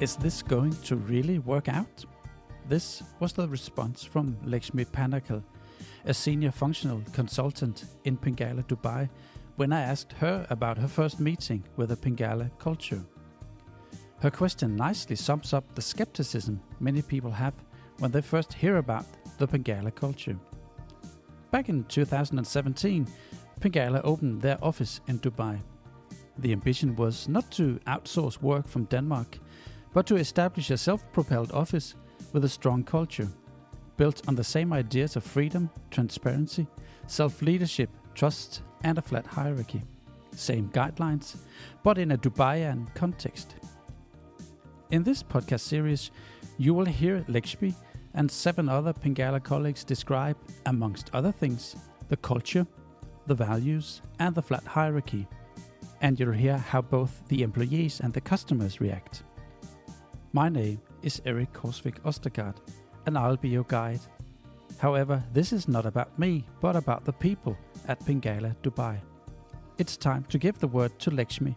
Is this going to really work out? This was the response from Lakshmi Panakal, a senior functional consultant in Pingala, Dubai, when I asked her about her first meeting with the Pingala culture. Her question nicely sums up the skepticism many people have when they first hear about the Pingala culture. Back in 2017, Pingala opened their office in Dubai. The ambition was not to outsource work from Denmark, but to establish a self propelled office with a strong culture, built on the same ideas of freedom, transparency, self leadership, trust, and a flat hierarchy. Same guidelines, but in a Dubaian context. In this podcast series, you will hear Lakshmi and seven other Pingala colleagues describe, amongst other things, the culture, the values, and the flat hierarchy. And you'll hear how both the employees and the customers react. My name is Eric Korsvik Ostergaard, and I'll be your guide. However, this is not about me, but about the people at Pingala Dubai. It's time to give the word to Lakshmi,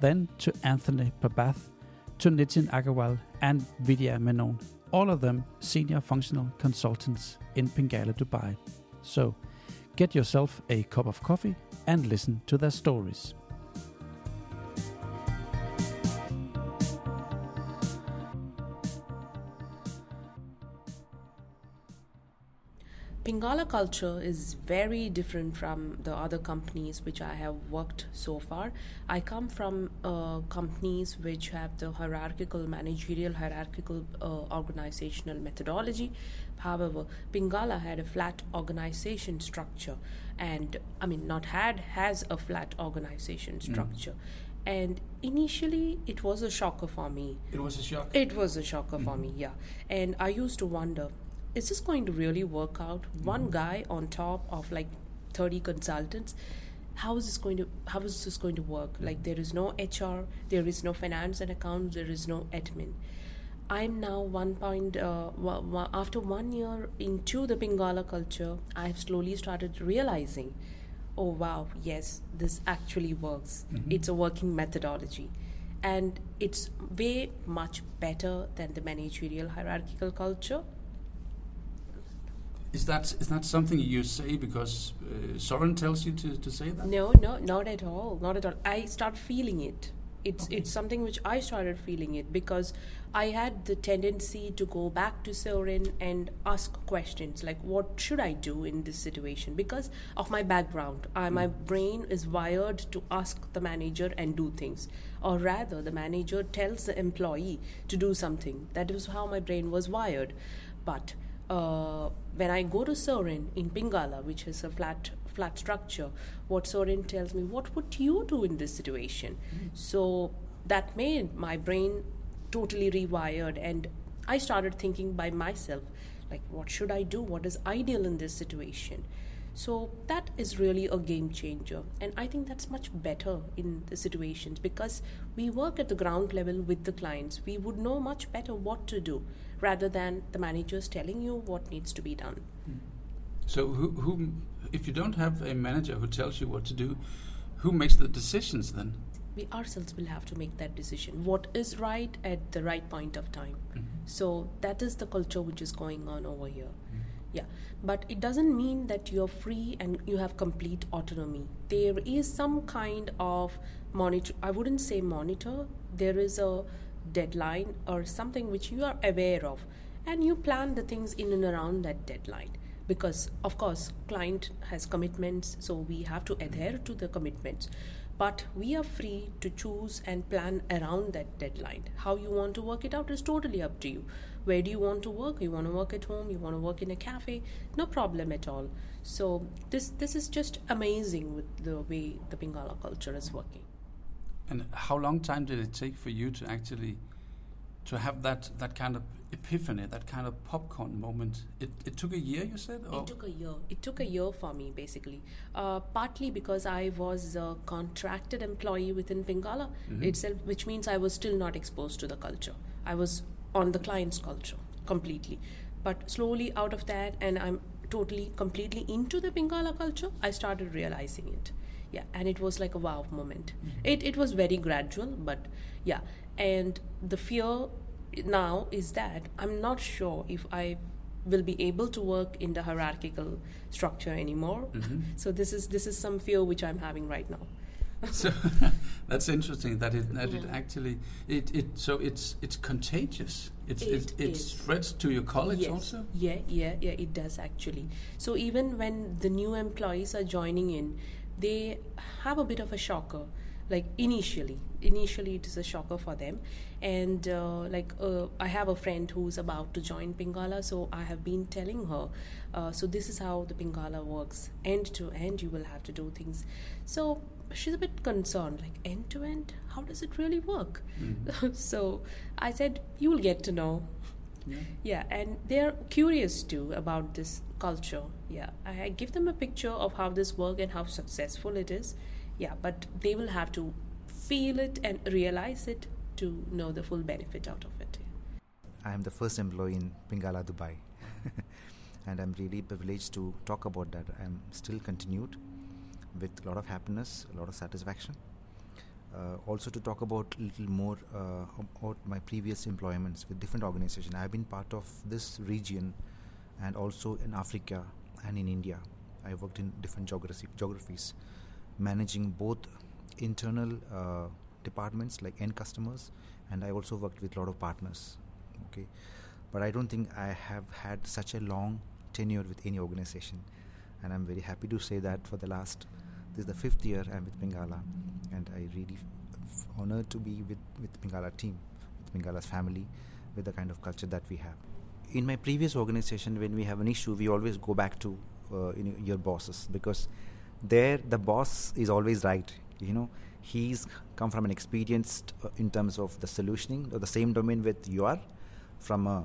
then to Anthony Prabath, to Nitin Agarwal and Vidya Menon, all of them senior functional consultants in Pingala, Dubai. So, get yourself a cup of coffee and listen to their stories. Pingala culture is very different from the other companies which I have worked so far. I come from uh, companies which have the hierarchical, managerial, hierarchical uh, organizational methodology. However, Pingala had a flat organization structure, and I mean, not had, has a flat organization mm. structure. Mm. And initially, it was a shocker for me. It was a shock? It was a shocker mm. for me, yeah. And I used to wonder is this going to really work out? Mm-hmm. One guy on top of like 30 consultants. How is this going to how is this going to work? Mm-hmm. Like there is no HR, there is no finance and accounts, there is no admin. I'm now one point uh, after one year into the Pingala culture, I have slowly started realizing, oh wow, yes, this actually works. Mm-hmm. It's a working methodology, and it's way much better than the managerial hierarchical culture is that is that something you say because uh, Soren tells you to, to say that? No, no, not at all, not at all. I start feeling it. It's okay. it's something which I started feeling it because I had the tendency to go back to Soren and ask questions like, what should I do in this situation? Because of my background, I, mm. my brain is wired to ask the manager and do things, or rather, the manager tells the employee to do something. That is how my brain was wired, but uh, when I go to Soren in Pingala, which is a flat flat structure, what Soren tells me, what would you do in this situation? Mm-hmm. So that made my brain totally rewired, and I started thinking by myself, like, what should I do? What is ideal in this situation? So that is really a game changer. And I think that's much better in the situations because we work at the ground level with the clients. We would know much better what to do rather than the managers telling you what needs to be done. So, who, who, if you don't have a manager who tells you what to do, who makes the decisions then? We ourselves will have to make that decision. What is right at the right point of time. Mm-hmm. So, that is the culture which is going on over here. Mm-hmm yeah but it doesn't mean that you're free and you have complete autonomy there is some kind of monitor i wouldn't say monitor there is a deadline or something which you are aware of and you plan the things in and around that deadline. Because of course client has commitments so we have to adhere to the commitments. But we are free to choose and plan around that deadline. How you want to work it out is totally up to you. Where do you want to work? You want to work at home? You want to work in a cafe? No problem at all. So this this is just amazing with the way the pingala culture is working and how long time did it take for you to actually to have that that kind of epiphany, that kind of popcorn moment? It, it took a year, you said? Or? It took a year. It took a year for me, basically. Uh, partly because I was a contracted employee within Pingala mm-hmm. itself, which means I was still not exposed to the culture. I was on the client's culture completely. But slowly out of that, and I'm totally, completely into the Pingala culture, I started realizing it. Yeah and it was like a wow moment Mhm. it, it was very gradual but yeah and the fear now is that i'm not sure if i will be able to work in the hierarchical structure anymore Mhm. so this is this is some fear which i'm having right now so that's interesting that it that it actually it, it so it's it's contagious. It's it, It it spreads to your colleagues Yes. also. Yeah, yeah, yeah, it does actually. So even when the new employees are joining in, they have a bit of a shocker. Like initially, initially it is a shocker for them, and uh, like uh, I have a friend who's about to join Pingala, so I have been telling her, uh, so this is how the Pingala works, end to end. You will have to do things. So she's a bit concerned, like end to end. How does it really work? Mhm. so I said, you will get to know. Yeah. Yeah, and they're curious too about this culture. Yeah, I I give them a picture of how this work and how successful it is. Yeah, but they will have to feel it and realize it to know the full benefit out of it. I am the first employee in Pingala, Dubai. and I'm really privileged to talk about that. I'm still continued with a lot of happiness, a lot of satisfaction. Uh, also to talk about a little more uh, about my previous employments with different organizations. I've been part of this region and also in Africa and in India. I worked in different geography, geographies, managing both internal uh, departments like end customers, and I also worked with a lot of partners. Okay, but I don't think I have had such a long tenure with any organization, and I'm very happy to say that for the last this is the fifth year I'm with Pingala, and I really f- honored to be with with Pingala team, with Pingala's family, with the kind of culture that we have. In my previous organization, when we have an issue, we always go back to uh, you know, your bosses because there the boss is always right. You know, he's come from an experienced uh, in terms of the solutioning or the same domain with you are from a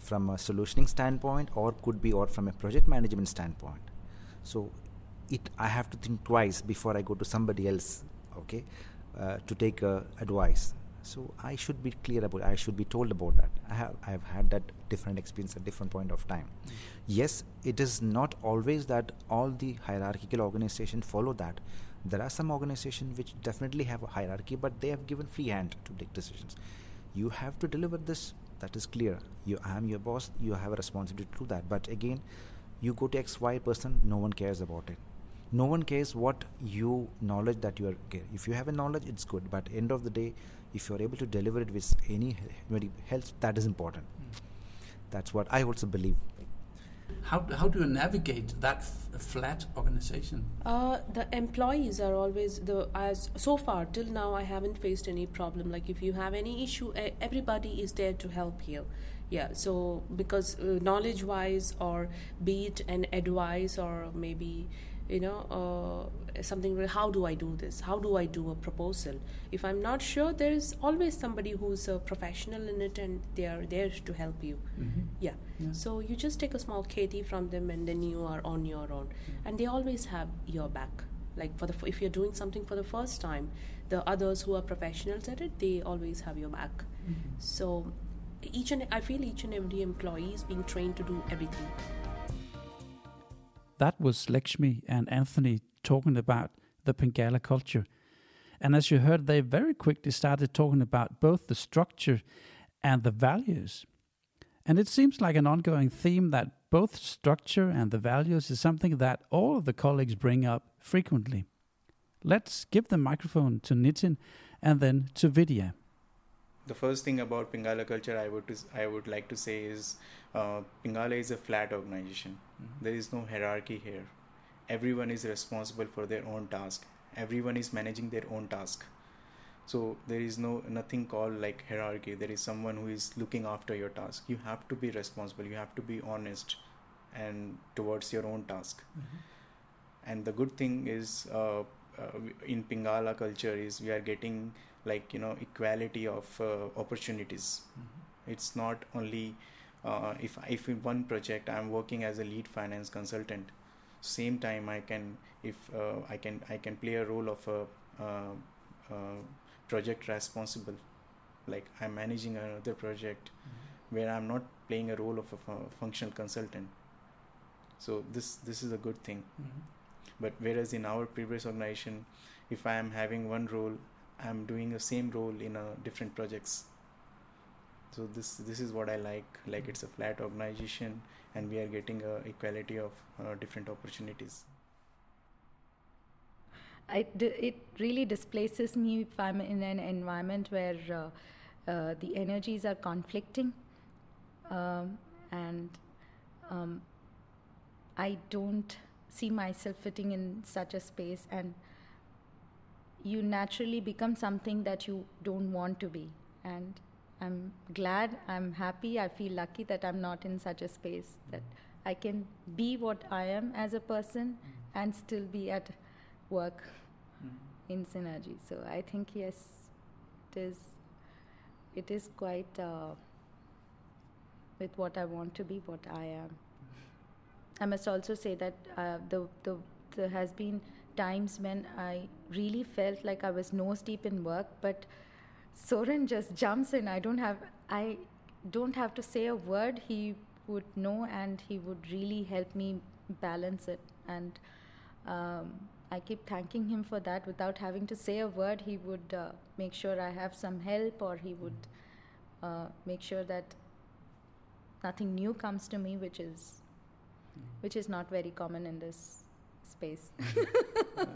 from a solutioning standpoint or could be or from a project management standpoint so it i have to think twice before i go to somebody else okay uh, to take uh, advice. So i should be clear about i should be told about that. I have i have had that different experience at different point of time. Yes it is not always that all the hierarchical organizations follow that. There are some organizations which definitely have a hierarchy but they have given free hand to take decisions. You have to deliver this that is clear. You i am your boss you have a responsibility to do that. But again you go to xy person no one cares about it no one cares what you knowledge that you are ge- if you have a knowledge it's good but end of the day if you are able to deliver it with any very health that is important that's what i also believe How, how do you navigate that f- flat organization? Uh, the employees are always the as so far till now I haven't faced any problem. Like if you have any issue, everybody is there to help you. Yeah. So because uh, knowledge wise, or be it an advice, or maybe you know uh, something. like, How do I do this? How do I do a proposal? If I'm not sure, there is always somebody who's a professional in it, and they are there to help you. Mm-hmm. Yeah. Yeah. So you just take a small KT from them, and then you are on your own. And they always have your back. Like for the f- if you're doing something for the first time, the others who are professionals at it, they always have your back. Mm-hmm. So each and I feel each and every employee is being trained to do everything. That was Lakshmi and Anthony talking about the Pingala culture. And as you heard, they very quickly started talking about both the structure and the values. And it seems like an ongoing theme that both structure and the values is something that all of the colleagues bring up frequently. Let's give the microphone to Nitin and then to Vidya. The first thing about Pingala culture I would to, I would like to say is uh, Pingala is a flat organization. There is no hierarchy here. Everyone is responsible for their own task. Everyone is managing their own task. So there is no nothing called like hierarchy. There is someone who is looking after your task. You have to be responsible. You have to be honest and towards your own task. And the good thing is uh, uh, in Pingala culture is we are getting like you know equality of uh, opportunities. It's not only uh, if if in one project I'm working as a lead finance consultant, same time I can if uh, I can I can play a role of a project responsible, like I'm managing another project where I'm not playing a role of a fu- functional consultant. So this this is a good thing. but whereas in our previous organization if i am having one role i'm doing the same role in a different projects. So this this is what i like. Like it's a flat organization and we are getting a equality of uh, different opportunities. It it really displaces me if I'm in an environment where uh, uh, the energies are conflicting. Um, and um, I don't see myself fitting in such a space and you naturally become something that you don't want to be. And i'm glad i'm happy i feel lucky that i'm not in such a space that i can be what i am as a person and still be at work mm. in synergy. So i think yes it is it is quite uh, with what i want to be what i am. I must also say that uh, the, the there has been times when I really felt like I was nose deep in work, but Soren just jumps in. I don't have I don't have to say a word. He would know, and he would really help me balance it. And um, I keep thanking him for that. Without having to say a word, he would uh, make sure I have some help, or he would uh, make sure that nothing new comes to me, which is which is not very common in this space.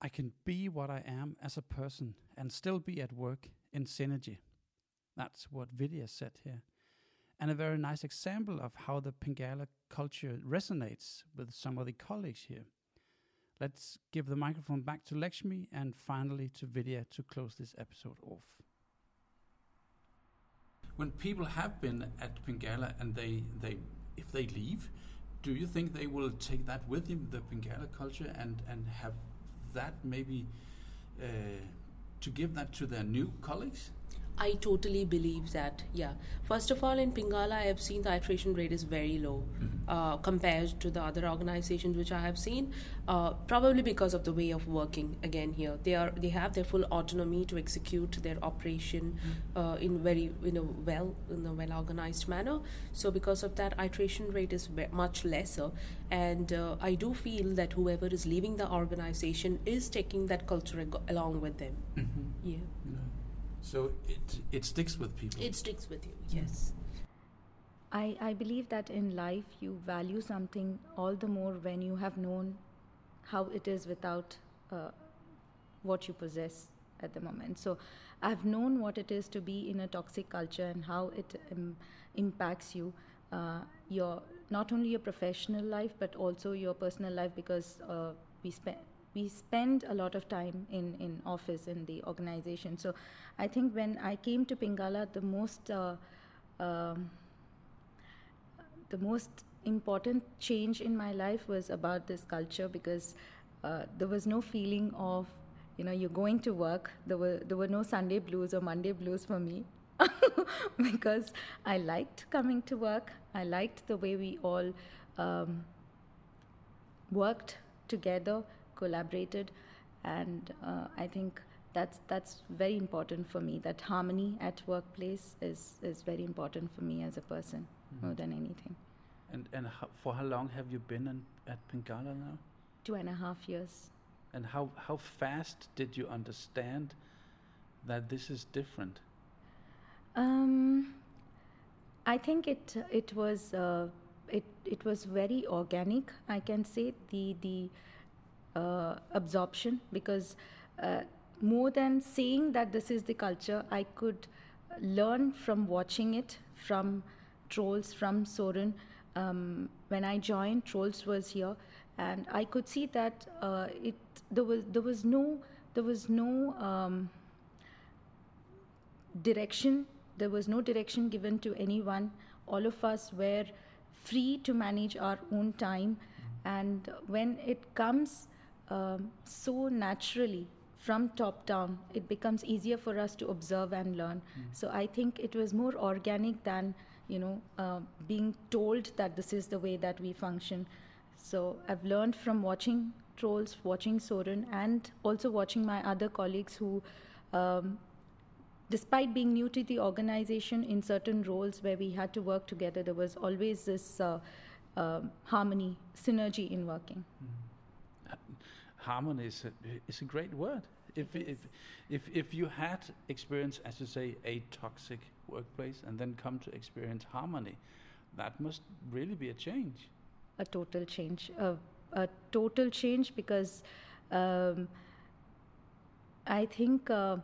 I can be what I am as a person and still be at work in synergy. That's what Vidya said here. And a very nice example of how the Pingala culture resonates with some of the colleagues here. Let's give the microphone back to Lakshmi and finally to Vidya to close this episode off. When people have been at Pingala and they, they if they leave, do you think they will take that with them, the Pingala culture, and and have that maybe uh, to give that to their new colleagues? I totally believe that. Yeah. First of all, in Pingala, I have seen the iteration rate is very low mm-hmm. uh, compared to the other organizations which I have seen. Uh, probably because of the way of working. Again, here they are they have their full autonomy to execute their operation mm-hmm. uh, in very you know well in a well organized manner. So because of that, iteration rate is much lesser. And uh, I do feel that whoever is leaving the organization is taking that culture along with them. Mm-hmm. Yeah. So it it sticks with people. It sticks with you. Yes. I, I believe that in life you value something all the more when you have known how it is without uh, what you possess at the moment. So I've known what it is to be in a toxic culture and how it um, impacts you, uh, your not only your professional life but also your personal life because uh, we spend we spend a lot of time in, in office in the organization. So I think when I came to Pingala, the most uh, um, the most important change in my life was about this culture because uh, there was no feeling of you know you're going to work. There were there were no Sunday blues or Monday blues for me. because I liked coming to work. I liked the way we all um, worked together collaborated, and uh, I think that's that's very important for me. That harmony at workplace is is very important for me as a person mm-hmm. more than anything. And and how, for how long have you been in, at Pingala now? Two and a half years. And how how fast did you understand that this is different? Um, I think it it was uh, it it was very organic. I can say the the uh, absorption because uh, more than saying that this is the culture, I could learn from watching it from Troels, from Soren. Um, when I joined, Troels was here, and I could see that uh, it there was there was no there was no um, direction. There was no direction given to anyone. All of us were free to manage our own time, and when it comes um, so naturally from top down, it becomes easier for us to observe and learn. Mm. So I think it was more organic than you know uh, being told that this is the way that we function. So I've learned from watching Troels, watching Soren, and also watching my other colleagues who. Um, despite being new to the organization in certain roles where we had to work together, there was always this uh, um, harmony, synergy in working. Mm. Harmony is a, is a great word. If, if, if, if you had experienced, as you say, a toxic workplace and then come to experience harmony, that must really be a change. A total change. A, a total change because um, I think, uh,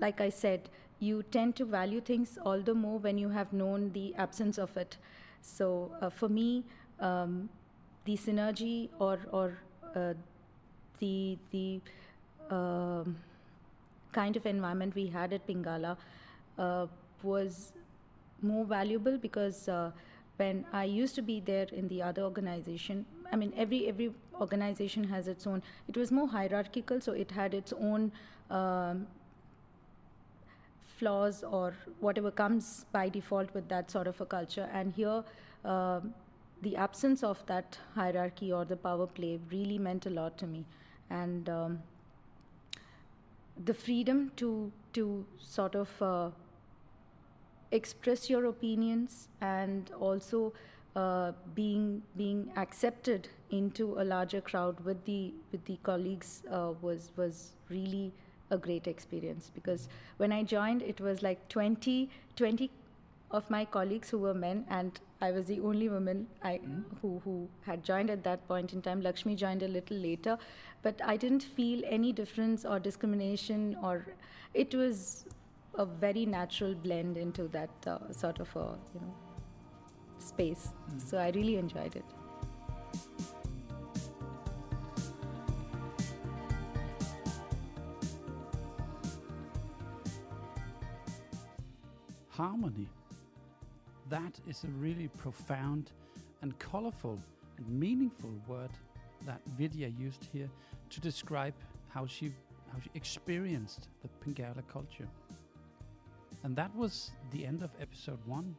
like I said, you tend to value things all the more when you have known the absence of it. So uh, for me, um, the synergy or or uh, the the um, kind of environment we had at Pingala uh, was more valuable because uh, when I used to be there in the other organization, I mean every every organization has its own. It was more hierarchical, so it had its own. Um, flaws or whatever comes by default with that sort of a culture and here um, the absence of that hierarchy or the power play really meant a lot to me and um, the freedom to to sort of uh, express your opinions and also uh, being being accepted into a larger crowd with the with the colleagues uh, was was really a great experience because when I joined it was like 20 20 of my colleagues who were men and I was the only woman I, mm. who, who had joined at that point in time. Lakshmi joined a little later, but I didn't feel any difference or discrimination, or it was a very natural blend into that uh, sort of a you know space. Mm. So I really enjoyed it. Harmony that is a really profound and colorful and meaningful word that Vidya used here to describe how she how she experienced the Pingala culture. And that was the end of episode 1.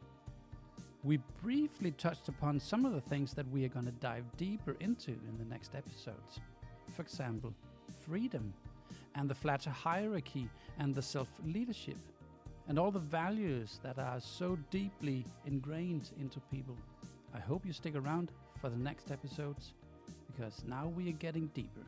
We briefly touched upon some of the things that we are going to dive deeper into in the next episodes. For example, freedom and the flatter hierarchy and the self leadership and all the values that are so deeply ingrained into people. I hope you stick around for the next episodes because now we are getting deeper.